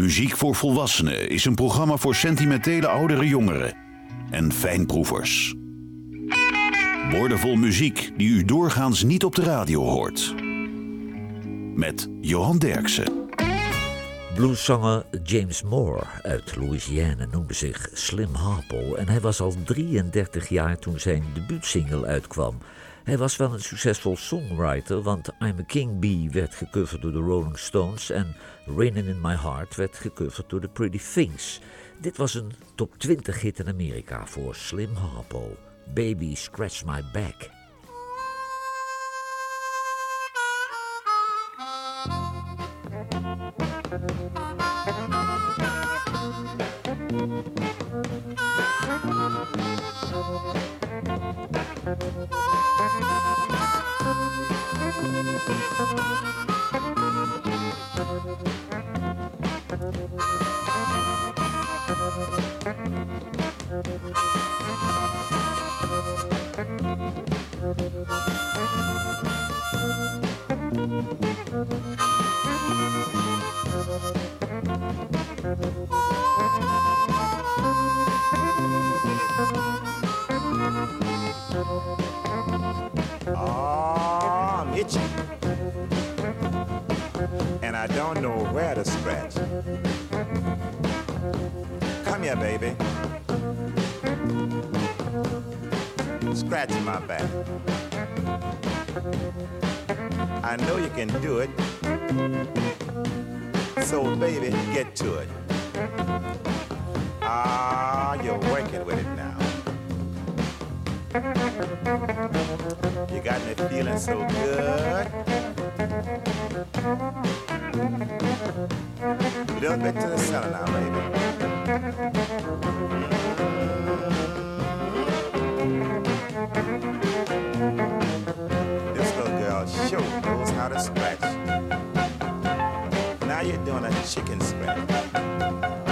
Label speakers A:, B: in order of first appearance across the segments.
A: Muziek voor Volwassenen is een programma voor sentimentele oudere jongeren en fijnproevers. Woordenvol muziek die u doorgaans niet op de radio hoort. Met Johan Derksen.
B: Blueszanger James Moore uit Louisiana noemde zich Slim Harpo en hij was al 33 jaar toen zijn debuutsingle uitkwam. Hij was wel een succesvol songwriter, want I'm a King Bee werd gecoverd door de Rolling Stones en Raining in My Heart werd gecoverd door The Pretty Things. Dit was een top 20 hit in Amerika voor Slim Harpo. Baby Scratch My Back.
C: So, baby, get to it. Ah, you're working with it now. You got me feeling so good. A little bit to the center now, baby. This little girl sure knows how to scratch. Chicken scratch.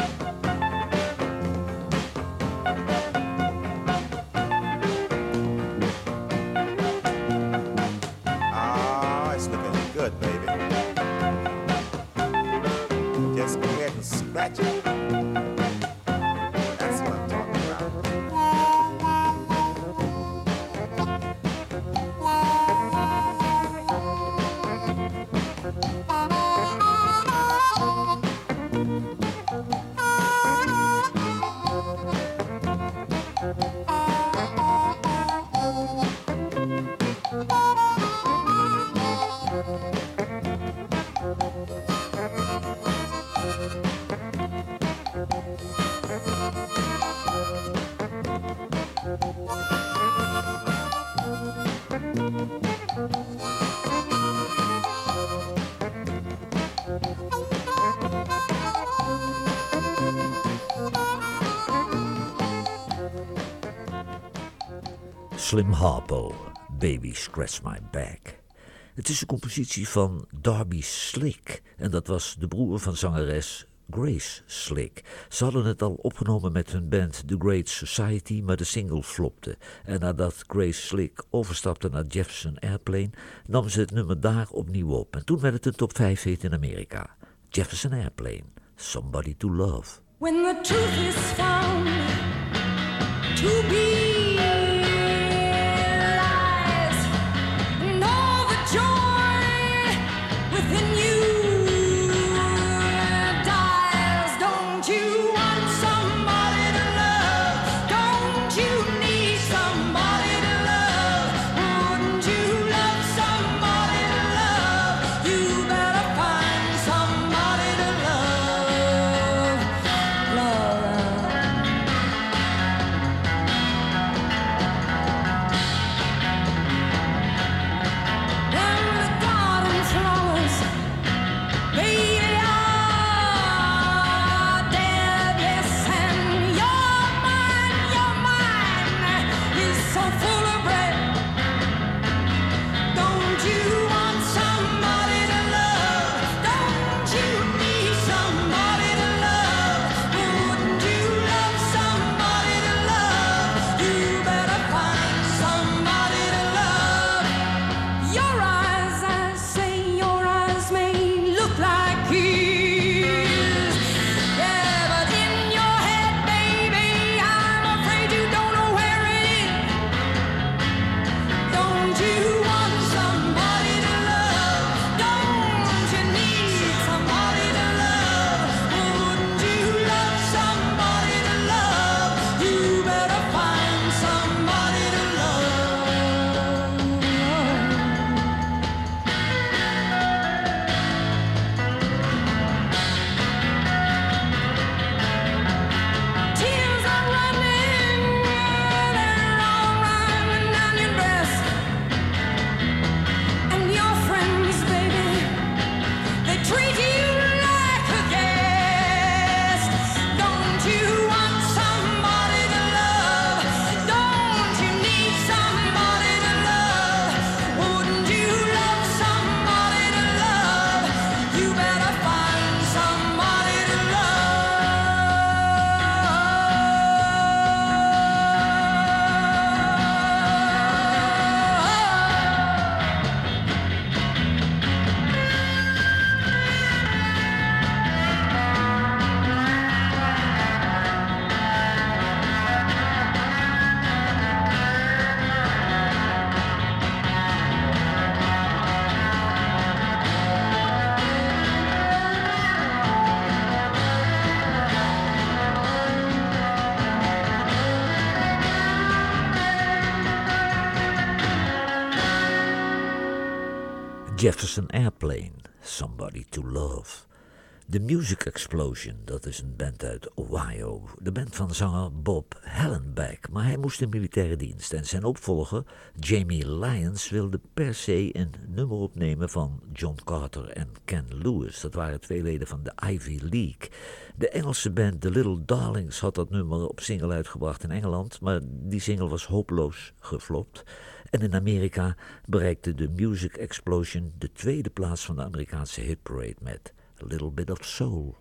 B: Slim Harpo, Baby Scratch My Back. Het is een compositie van Darby Slick en dat was de broer van zangeres Grace Slick. Ze hadden het al opgenomen met hun band The Great Society, maar de single flopte. En nadat Grace Slick overstapte naar Jefferson Airplane, nam ze het nummer daar opnieuw op. En toen werd het een top 5 hit in Amerika. Jefferson Airplane, Somebody to Love.
D: When the truth is found to be
E: Jefferson Airplane, Somebody to Love. The Music Explosion, dat is een band uit Ohio. De band van zanger Bob Hallenbeck, maar hij moest in militaire dienst. En zijn opvolger, Jamie Lyons, wilde per se een nummer opnemen van John Carter en Ken Lewis. Dat waren twee leden van de Ivy League. De Engelse band The Little Darlings had dat nummer op single uitgebracht in Engeland, maar die single was hopeloos geflopt. En in Amerika bereikte de Music Explosion de tweede plaats van de Amerikaanse hitparade met A Little Bit of Soul.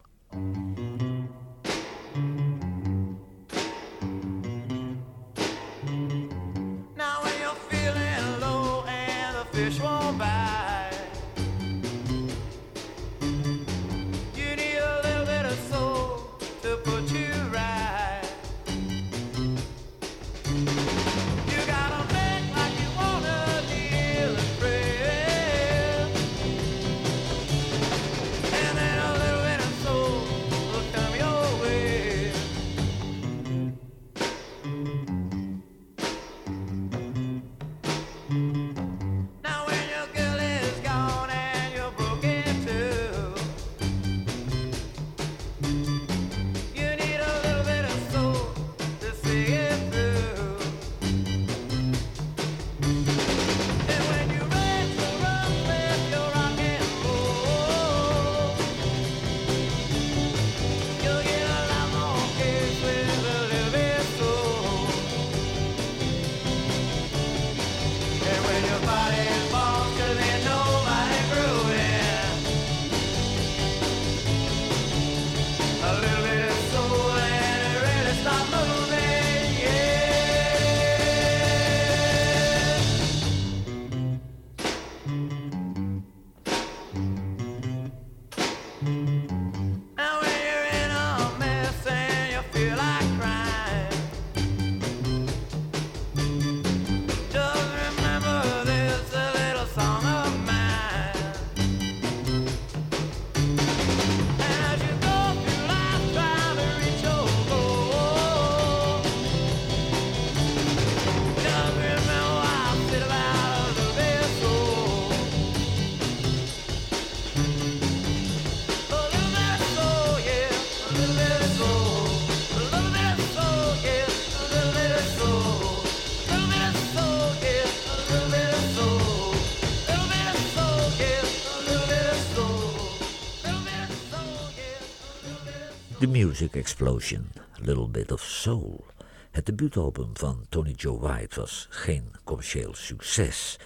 E: Music Explosion, A Little Bit of Soul. Het debuutalbum van Tony Joe White was geen commercieel succes.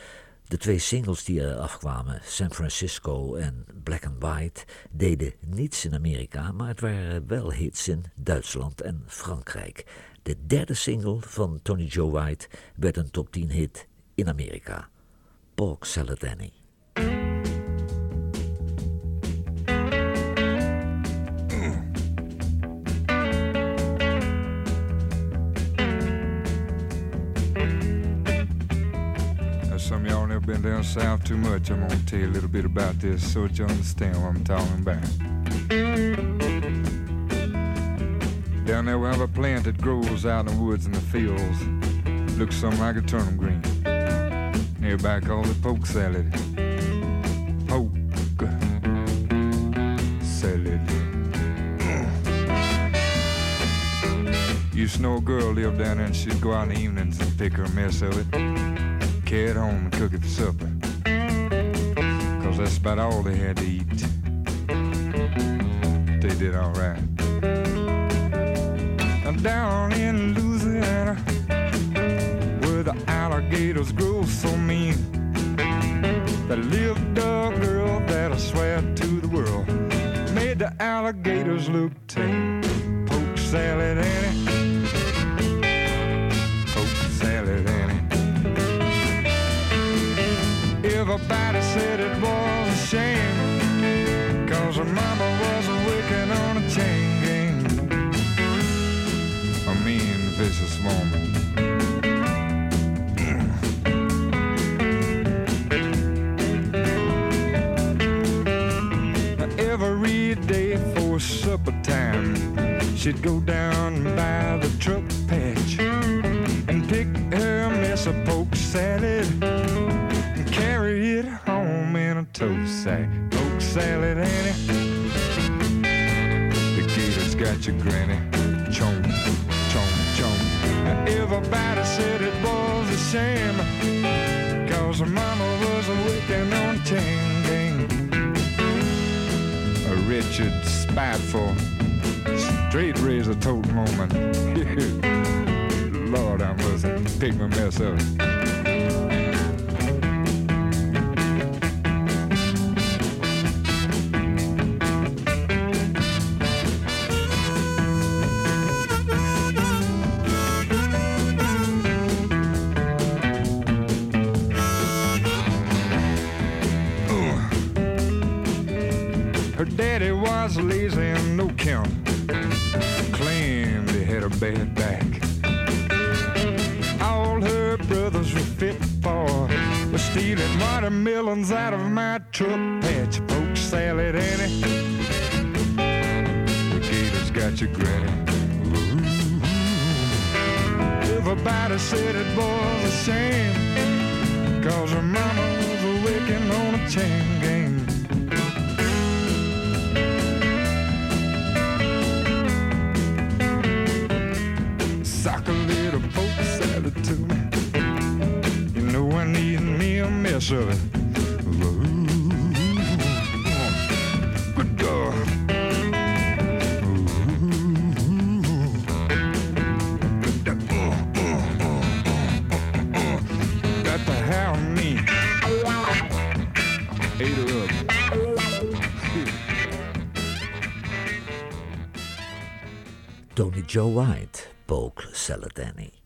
E: De twee singles die er afkwamen, San Francisco en Black and White, deden niets in Amerika, maar het waren wel hits in Duitsland en Frankrijk. De derde single van Tony Joe White werd een top 10 hit in Amerika. Pork Salad.
F: Of been down south too much. I'm gonna tell you a little bit about this so that you understand what I'm talking about. Down there we have a plant that grows out in the woods and the fields. Looks something like a turnip green. Everybody calls it poke salad. Poke salad. Used to know a girl lived down there and she'd go out in the evenings and pick her mess of it carry home and cook it for supper. Cause that's about all they had to eat. They did alright. Down in Louisiana, where the alligators grow so mean, there lived a girl that I swear to the world made the alligators look tame. Poke salad Annie. Said it was a shame Cause her mama was working on a chain gang. A mean, vicious woman. Every day for supper time She'd go down by the truck patch And pick her mess of poke salad toast. Say, poke salad, Annie. The gator's got your granny. Chomp, chomp, chomp. Everybody said it was a shame. Cause her mama was a wicked on gang. A Richard spiteful, straight razor tote moment. Lord, I must take my mess up. Was lazy and no count. Claimed he had a bad back. All her brothers were fit for was stealing watermelons out of my truck patch. Poke salad, Annie. The gator's got your granny. Everybody said it was a shame. Cause her mama was a wicking on a chain gang. Up.
G: Tony Joe White, Poke Salad Annie.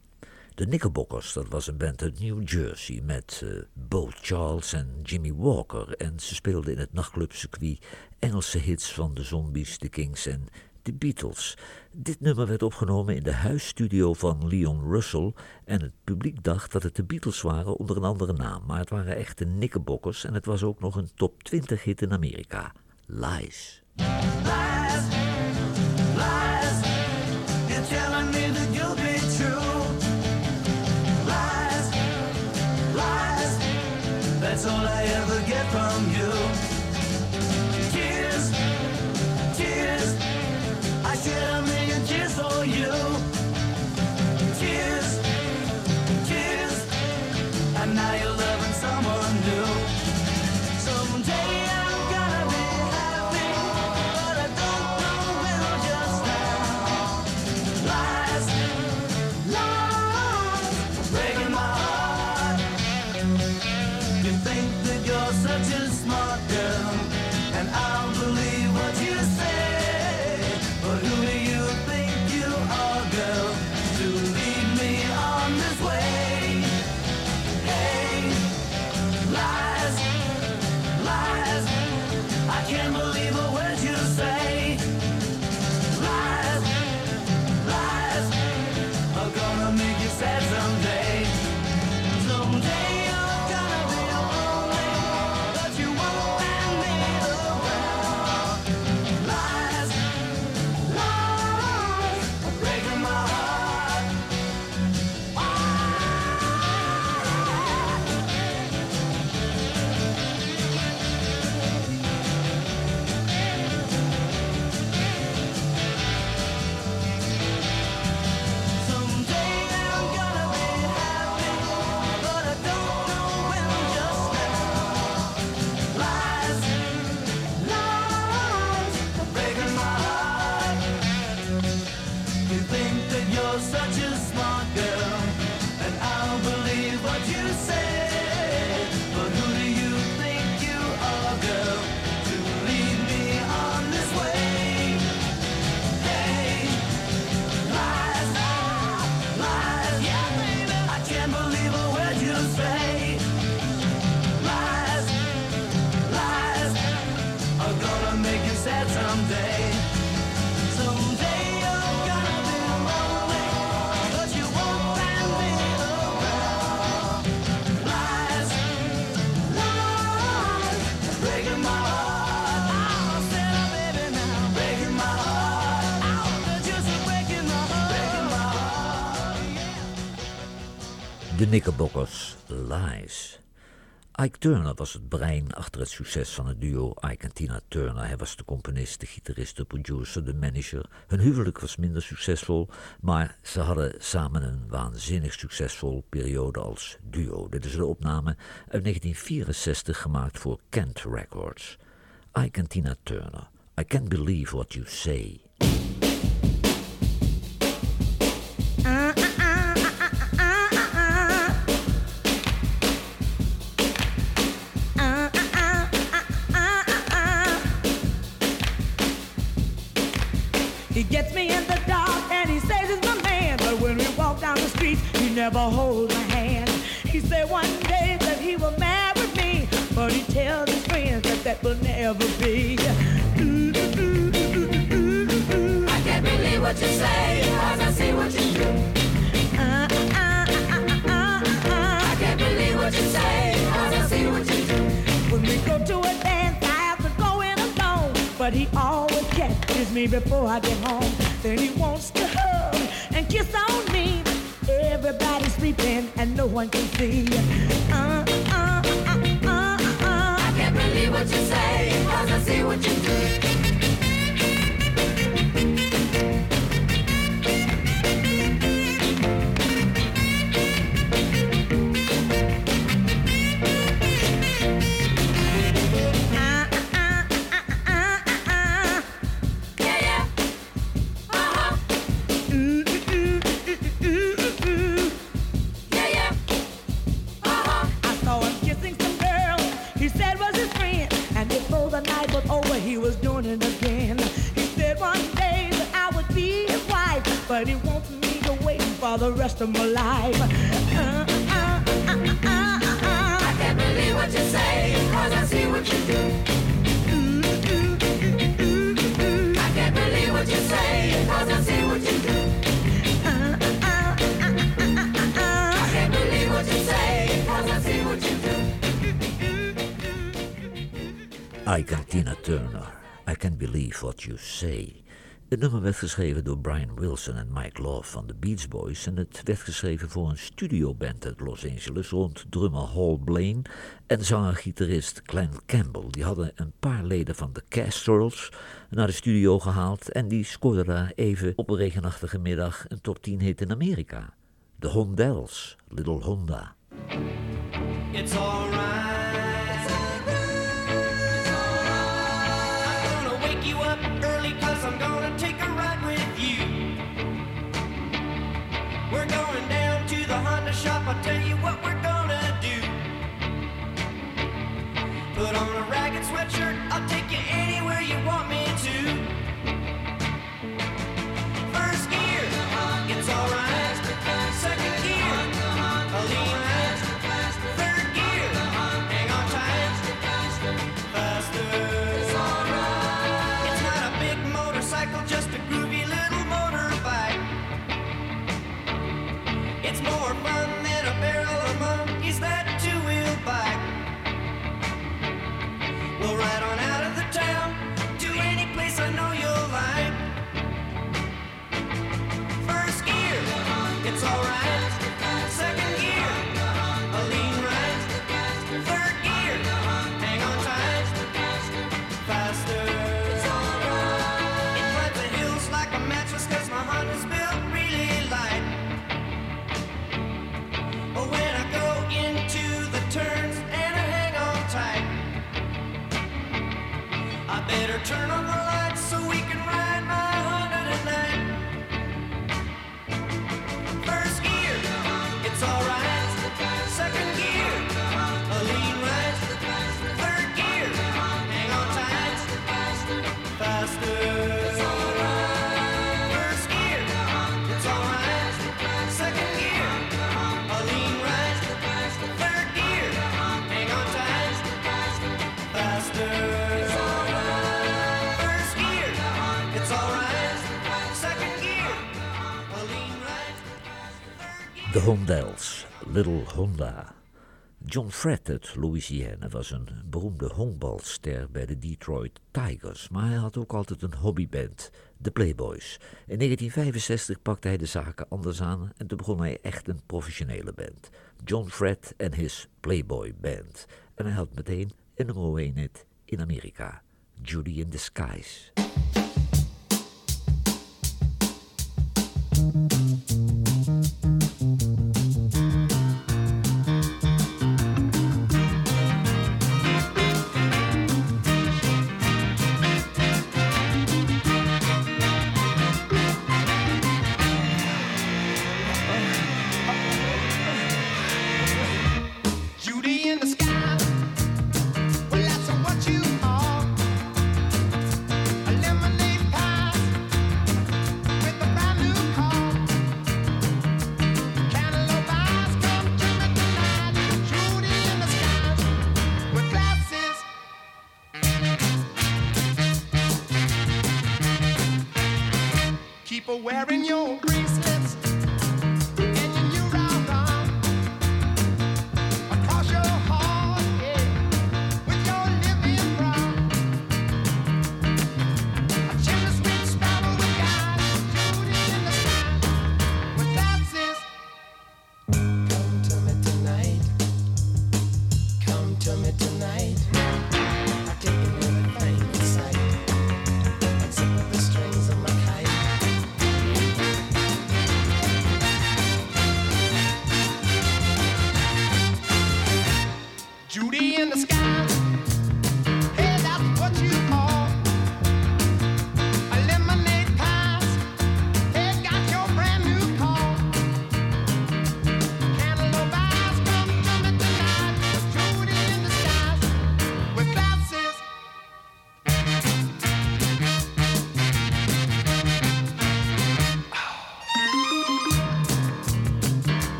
G: De Knickerbockers, dat was een band uit New Jersey met eh, Bo Charles en Jimmy Walker. En ze speelden in het nachtclubcircuit Engelse hits van de Zombies, de Kings en de Beatles. Dit nummer werd opgenomen in de huisstudio van Leon Russell. En het publiek dacht dat het de Beatles waren onder een andere naam. Maar het waren echt de Knickerbockers en het was ook nog een top 20 hit in Amerika. Lies, De Knickerbockers, Lies.
B: Ike Turner was het brein achter het succes van het duo Ike en Tina Turner. Hij was de componist, de gitarist, de producer, de manager. Hun huwelijk was minder succesvol, maar ze hadden samen een waanzinnig succesvol periode als duo. Dit is de opname uit 1964 gemaakt voor Kent Records. Ike en Tina Turner. I can't believe what you say.
H: Never holds my hand. He said one day that he will marry me, but he tells his friends that that will never be.
D: I can't believe what you say, cause I see what you do.
H: Uh, uh, uh.
D: I can't believe what you say, cause I see what you do.
H: When we go to a dance, I have to go in alone. But he always catches me before I get home. Then he wants to hug and kiss on me. Everybody's sleeping and no one can see. Uh, uh, uh, uh, uh.
D: I can't believe what you say, cause I see what you do. What You Say.
B: Het nummer werd geschreven door Brian Wilson en Mike Love van de Beach Boys en het werd geschreven voor een studioband uit Los Angeles rond drummer Hall Blaine en zanger-gitarist Glenn Campbell. Die hadden een paar leden van de Castrels naar de studio gehaald en die scoorden daar even op een regenachtige middag een top 10 hit in Amerika. De Hondells, Little Honda.
I: It's alright.
B: De Hondells, Little Honda.
J: John Fred uit Louisiana was een beroemde honkbalster bij de Detroit Tigers, maar hij had ook altijd een hobbyband, de Playboys. In 1965 pakte hij de zaken anders aan en toen begon hij echt een professionele band. John Fred en his Playboy Band. En hij had meteen een nummer 1 hit in Amerika, Judy in the Skies.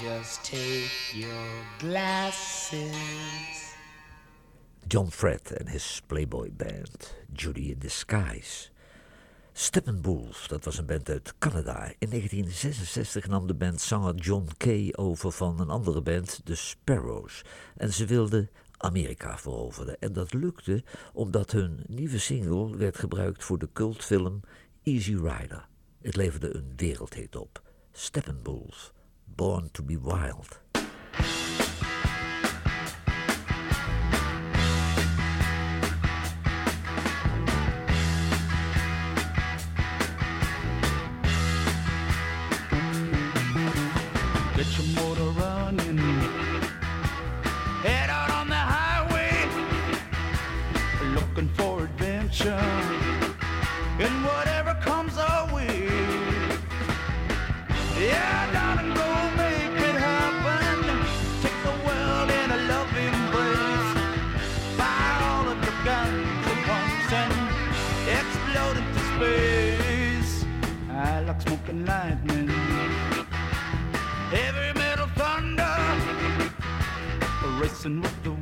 B: Just take your glasses.
J: John Fred en his Playboy Band, Judy in Skies. Steppenwolf, dat was een band uit Canada. In 1966 nam de band zanger John Kay over van een andere band, de Sparrows. En ze wilden Amerika veroveren. En dat lukte omdat hun nieuwe single werd gebruikt voor de cultfilm Easy Rider. Het leverde een wereldhit op. Steppenwolf, Born to be Wild.
G: Get your Smoking lightning. Heavy metal thunder racing with the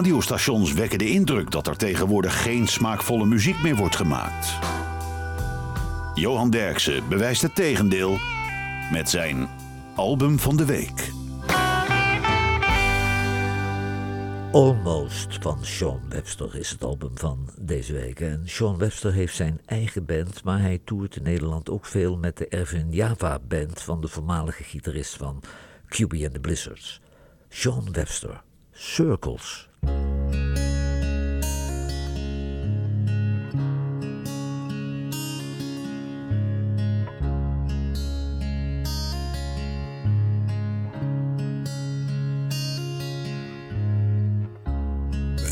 A: Radiostations wekken de indruk dat er tegenwoordig geen smaakvolle muziek meer wordt gemaakt. Johan Derksen bewijst het tegendeel met zijn album van de week.
B: Almost van Sean Webster is het album van deze week. En Sean Webster heeft zijn eigen band, maar hij toert in Nederland ook veel met de Erwin Java band van de voormalige gitarist van QB and the Blizzards. Sean Webster, Circles.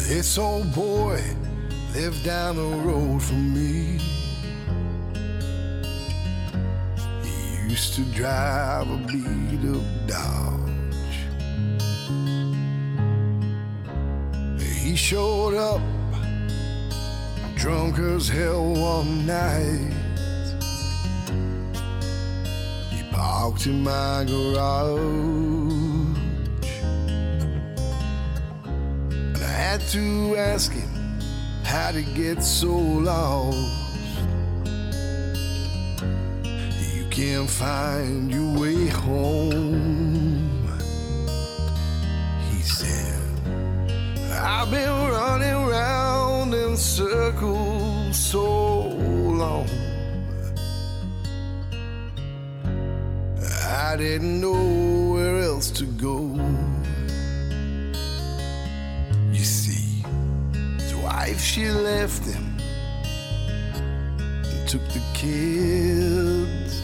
K: This old boy lived down the road from me. He used to drive a beat up Dodge. Showed up drunk as hell one night. He parked in my garage. And I had to ask him how to get so lost. You can't find your way home. I've been running round in circles so long. I didn't know where else to go. You see, his wife, she left him and took the kids,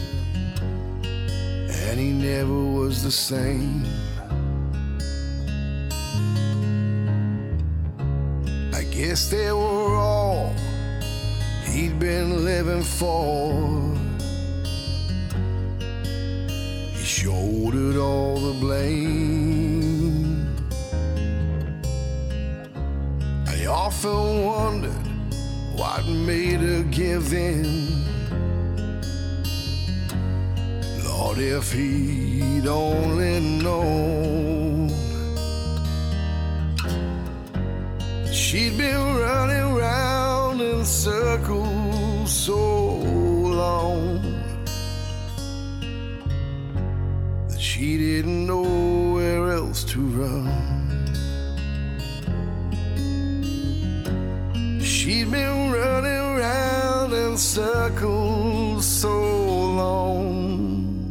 K: and he never was the same. Guess they were all he'd been living for. He shouldered all the blame. I often wondered what made her give in. Lord, if he'd only known. She'd been running round in circles so long that she didn't know where else to run. She'd been running round in circles so long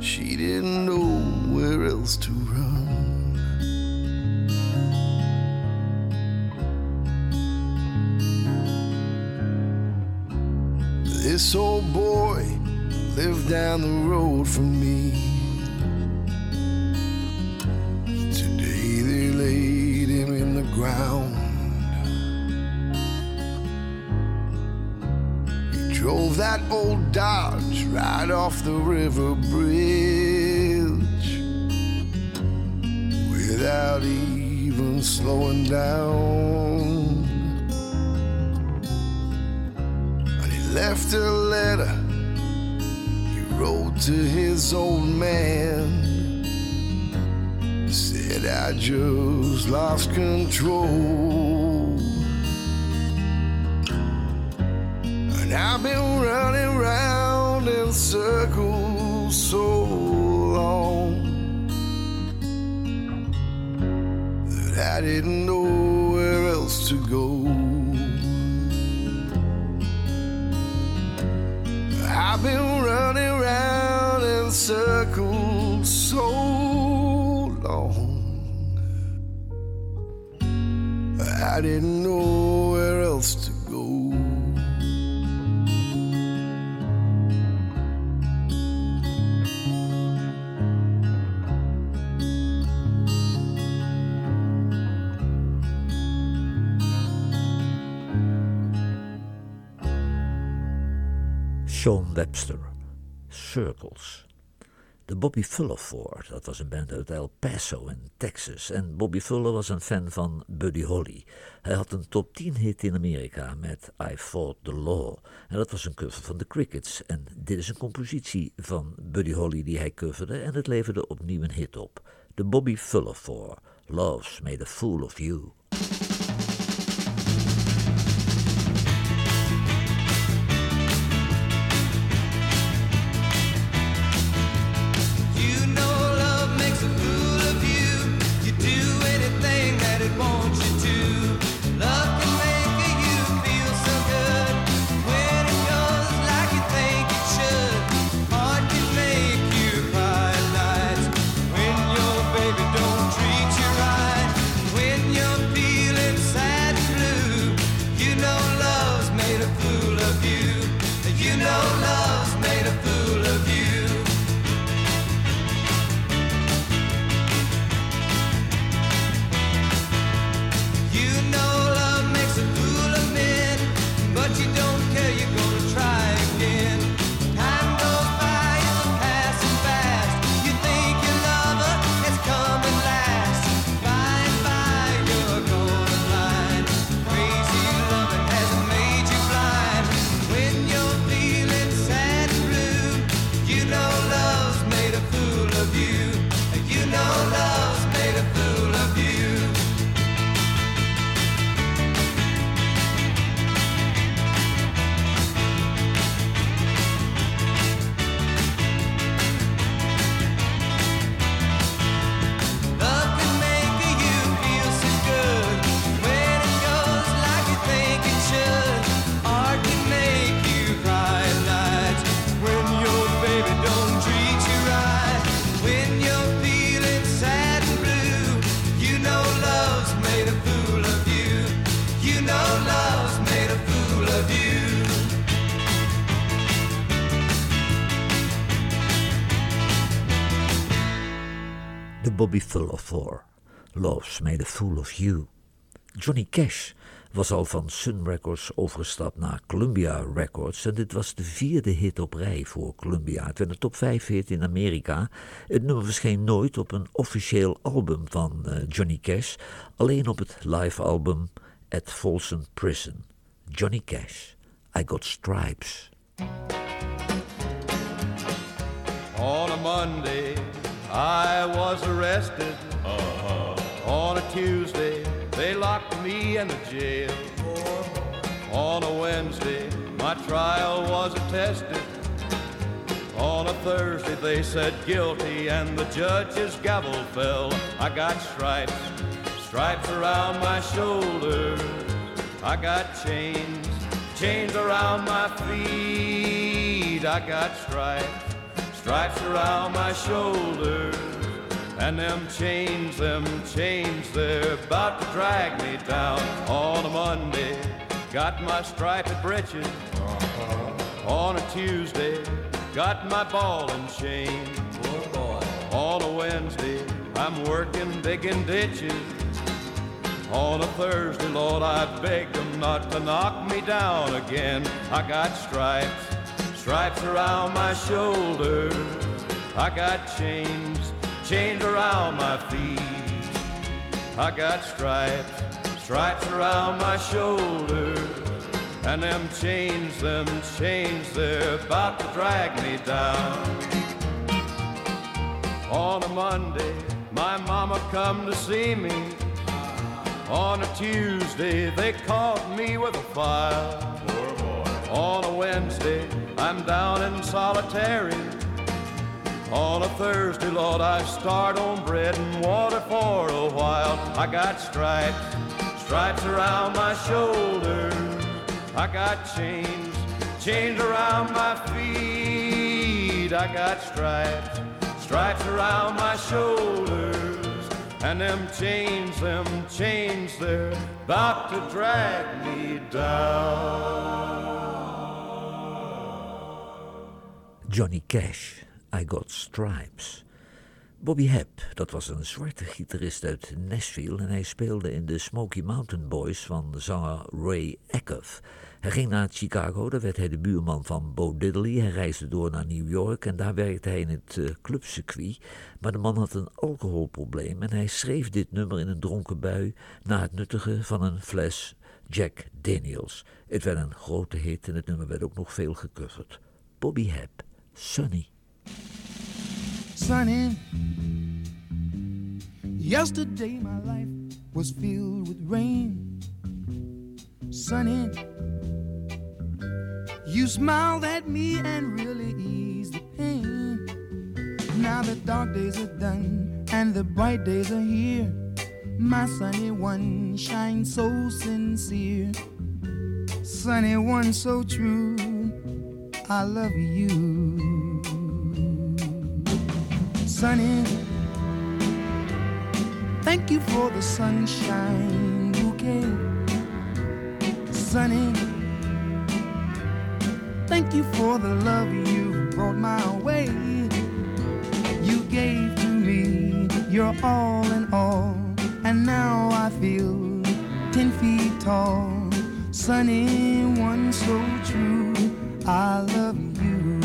K: she didn't know where else to run. This old boy lived down the road from me. Today they laid him in the ground. He drove that old Dodge right off the river bridge without even slowing down. Left a letter. He wrote to his old man. Said I just lost control. And I've been running round in circles so long that I didn't know where else to go. Been running round in circles so long. I didn't know
E: Circles. De Bobby Fuller Four, dat was een band uit El Paso in Texas. En Bobby Fuller was een fan van Buddy Holly. Hij had een top 10 hit in Amerika met I Fought the Law. En dat was een cover van The Crickets. En dit is een compositie van Buddy Holly die hij coverde. En het leverde opnieuw een hit op. De Bobby Fuller Four, Love's Made a Fool of. You De Bobby Fuller Four, Love's Made a Fool of You. Johnny Cash was al van Sun Records overgestapt naar Columbia Records en dit was de vierde hit op rij voor Columbia. Het werd een top 5 hit in Amerika. Het nummer verscheen nooit op een officieel album van eh, Johnny Cash, alleen op het live album At Folsom Prison. Johnny Cash, I Got Stripes.
L: On a Monday, I was arrested. Uh-huh, on a Tuesday, they locked me in the jail. On a Wednesday, my trial was attested. On a Thursday, they said guilty, and the judge's gavel fell. I got stripes, stripes around my shoulders. I got chains, chains around my feet. I got stripes, stripes around my shoulders. And them chains, them chains, they're about to drag me down on a Monday. Got my striped breeches uh-huh. on a Tuesday. Got my ball and chain. On a Wednesday, I'm working digging ditches. On a Thursday, Lord, I beg them not to knock me down again. I got stripes, stripes around my shoulders. I got chains, chains around my feet. I got stripes, stripes around my shoulders. And them chains, them chains, they're about to drag me down. On a Monday, my mama come to see me. On a Tuesday, they caught me with a file. On a Wednesday, I'm down in solitary. On a Thursday, Lord, I start on bread and water for a while. I got stripes, stripes around my shoulders. I got chains, chains around my feet. I got stripes, stripes around my shoulders. And them chains, them chains, they're about to drag me down.
B: Johnny Cash, I Got Stripes. Bobby Hebb, dat was een zwarte gitarist uit Nashville en hij speelde in de Smoky Mountain Boys van zanger Ray Acuff. Hij ging naar Chicago, daar werd hij de buurman van Bo Diddley. Hij reisde door naar New York en daar werkte hij in het uh, clubcircuit. Maar de man had een alcoholprobleem en hij schreef dit nummer in een dronken bui na het nuttigen van een fles Jack Daniels. Het werd een grote hit en het nummer werd ook nog veel gecoverd. Bobby Hebb, Sunny.
M: Sunny, yesterday my life was filled with rain. Sunny, you smiled at me and really eased the pain. Now the dark days are done and the bright days are here. My sunny one shines so sincere. Sunny one so true. I love you. Sunny, thank you for the sunshine bouquet. Sunny, thank you for the love you brought my way. You gave to me your all in all, and now I feel ten feet tall. Sunny, one so true, I love you.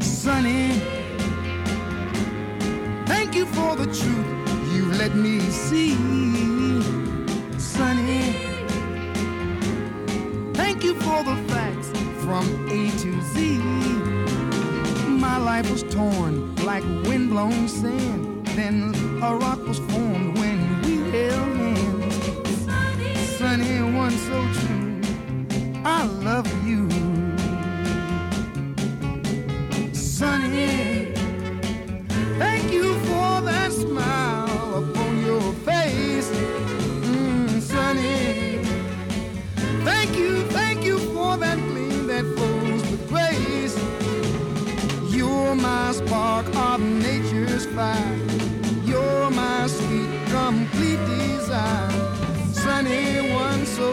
M: Sunny, thank you for the truth you let me see. Sunny, thank you for the facts from A to Z. My life was torn like windblown sand. Then a rock was formed when we held hands. Sunny, one so true. I love you. Sunny, thank you for that smile upon your face. Mm, sunny, thank you, thank you for that gleam that flows with grace. You're my spark of nature's fire. You're my sweet, complete desire. Sunny, one so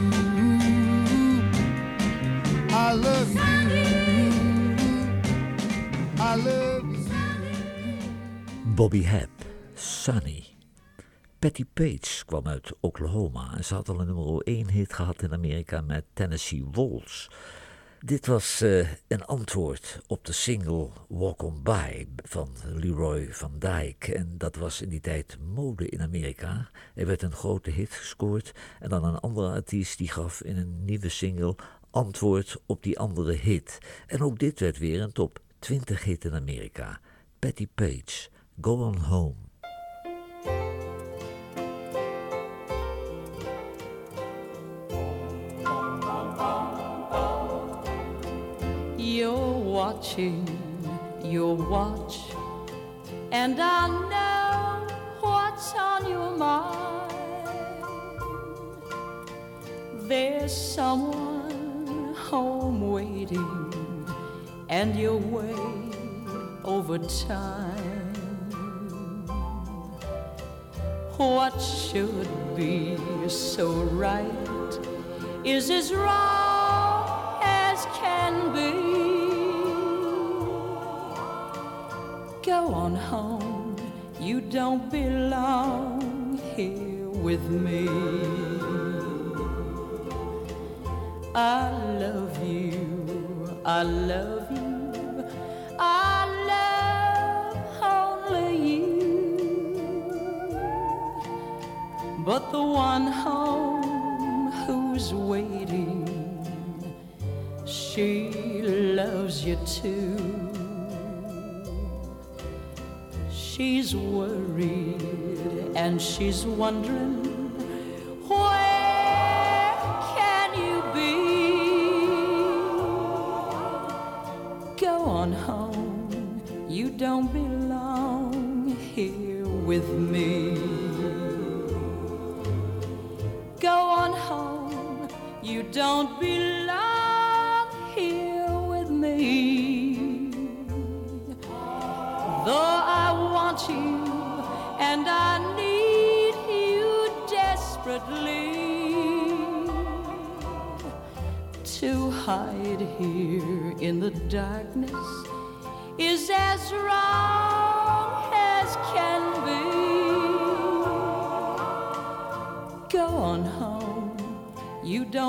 B: Bobby Hebb, Sunny. Patty Page kwam uit Oklahoma en ze had al een nummer 1 hit gehad in Amerika met Tennessee Waltz. Dit was eh, een antwoord op de single Walk On By van Leroy Van Dyke. En dat was in die tijd mode in Amerika. Er werd een grote hit gescoord en dan een andere artiest die gaf in een nieuwe single antwoord op die andere hit. En ook dit werd weer een top 20 hit in Amerika. Patti Page, Go On Home.
N: You're watching your watch, and I know what's on your mind. There's someone home waiting, and you're way over time. What should be so right is as wrong as can be. Go on home, you don't belong here with me. I I love you, I love only you. But the one home who's waiting, she loves you too. She's worried and she's wondering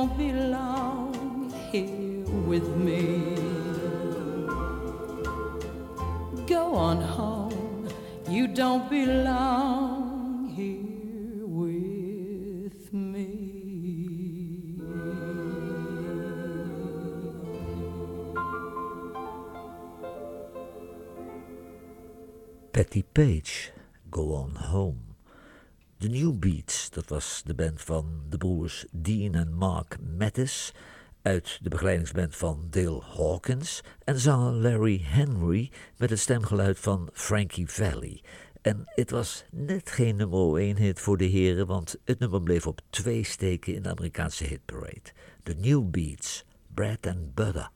N: don't belong here with me. Go on home, you don't belong here with me.
B: Patti Page, Go On Home. De New Beats, dat was de band van de broers Dean en Mark Mattis uit de begeleidingsband van Dale Hawkins en zanger Larry Henry met het stemgeluid van Frankie Valli. En het was net geen nummer 1 hit voor de heren, want het nummer bleef op twee steken in de Amerikaanse hitparade. De New Beats, Bread and Butter.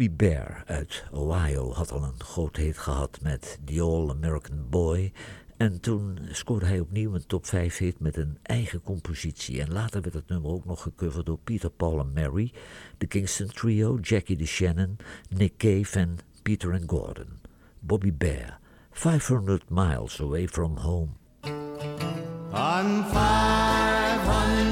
B: Bobby Bear uit Ohio had al een groot hit gehad met The All American Boy. En toen scoorde hij opnieuw een top 5 hit met een eigen compositie. En later werd het nummer ook nog gecoverd door Peter Paul en Mary, de Kingston Trio, Jackie DeShannon, Nick Cave en Peter and Gordon. Bobby Bear, 500 miles away from home.
O: I'm 500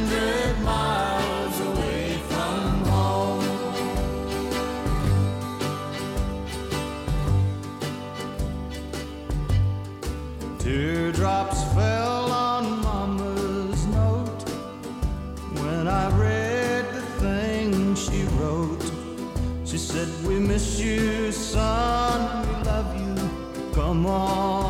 O: Teardrops fell on Mama's note when I read the thing she wrote. She said, We miss you, son, we love you, come on.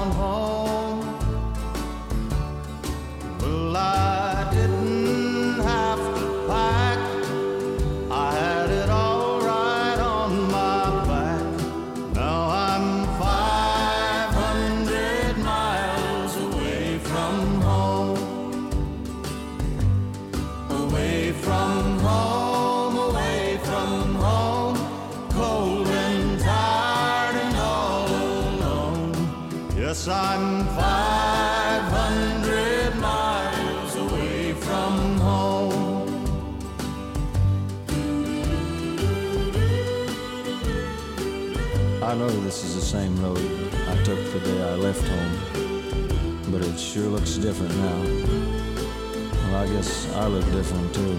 P: I look different too,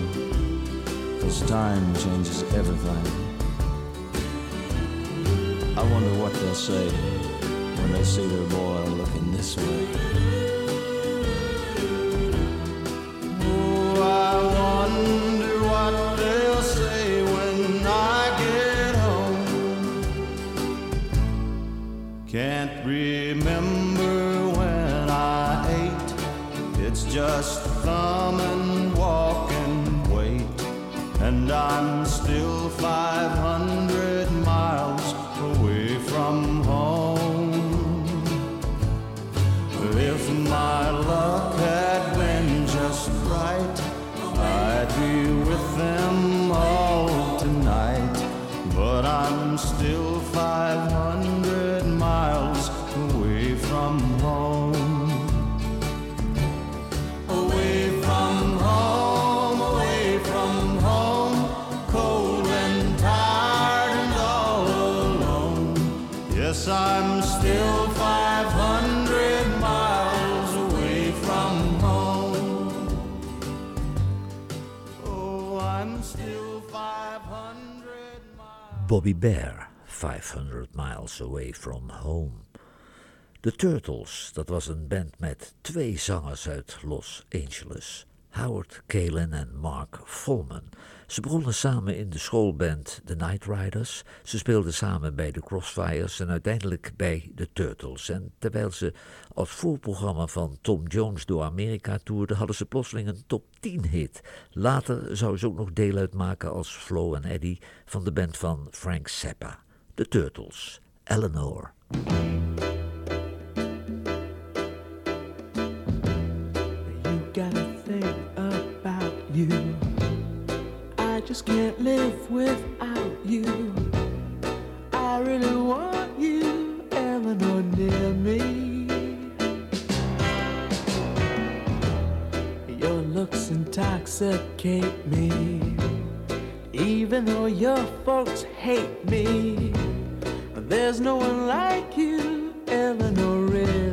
P: because time changes everything. I wonder what they'll say when they see their boy looking this way.
B: Bobby Bear, 500 miles away from home. De Turtles, dat was een band met twee zangers uit Los Angeles. Howard Kalen en Mark Volman. Ze begonnen samen in de schoolband The Night Riders. Ze speelden samen bij de Crossfires en uiteindelijk bij de Turtles. En terwijl ze als voorprogramma van Tom Jones door Amerika toerden, hadden ze plotseling een top 10 hit. Later zou ze ook nog deel uitmaken als Flo en Eddie van de band van Frank Zappa. De Turtles. Eleanor.
G: Just can't live without you. I really want you, Eleanor, near me. Your looks intoxicate me. Even though your folks hate me, there's no one like you, Eleanor, really.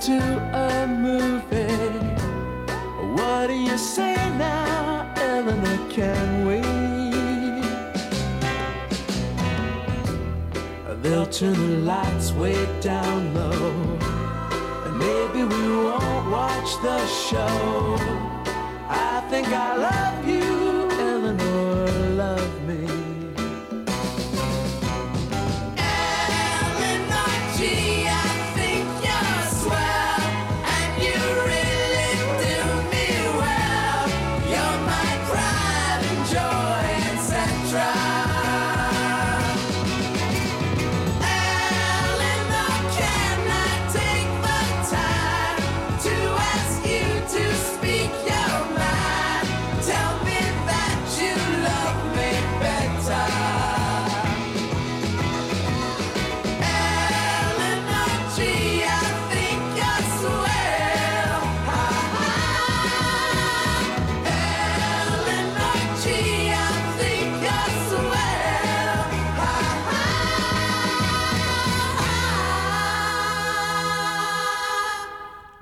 G: To a movie. What do you say now, Eleanor? Can we? They'll turn the lights way down low. And maybe we won't watch the show.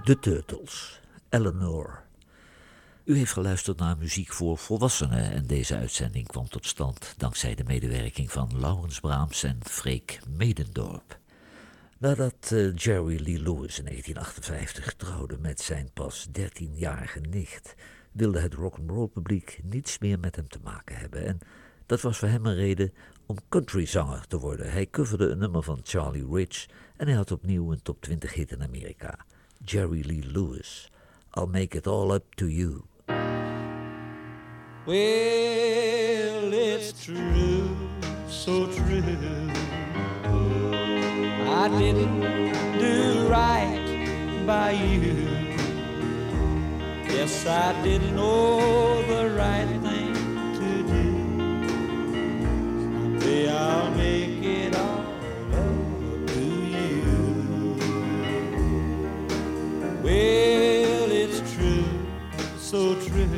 B: De Turtles, Eleanor. U heeft geluisterd naar muziek voor volwassenen en deze uitzending kwam tot stand dankzij de medewerking van Laurens Braams en Freek Medendorp. Nadat eh, Jerry Lee Lewis in 1958 trouwde met zijn pas 13-jarige nicht, wilde het rock'n'roll publiek niets meer met hem te maken hebben. En dat was voor hem een reden om countryzanger te worden. Hij coverde een nummer van Charlie Rich en hij had opnieuw een top 20 hit in Amerika. Jerry Lee Lewis, I'll make it all up to you.
E: Well, it's true, so true. I didn't do right by you. Yes, I didn't know the right thing to do. Someday I'll make it all Well, it's true, so true.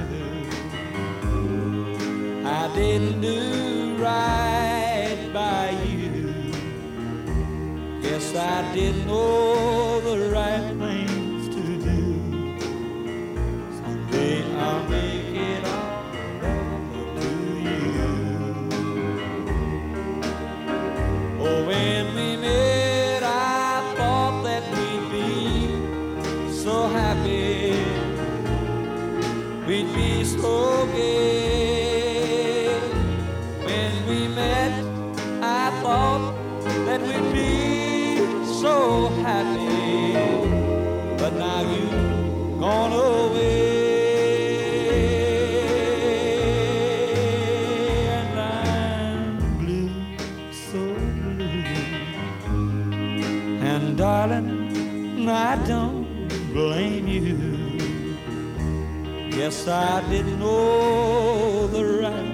E: I didn't do right by you. Guess I didn't know the right Darling, I don't blame you. Yes, I didn't know the right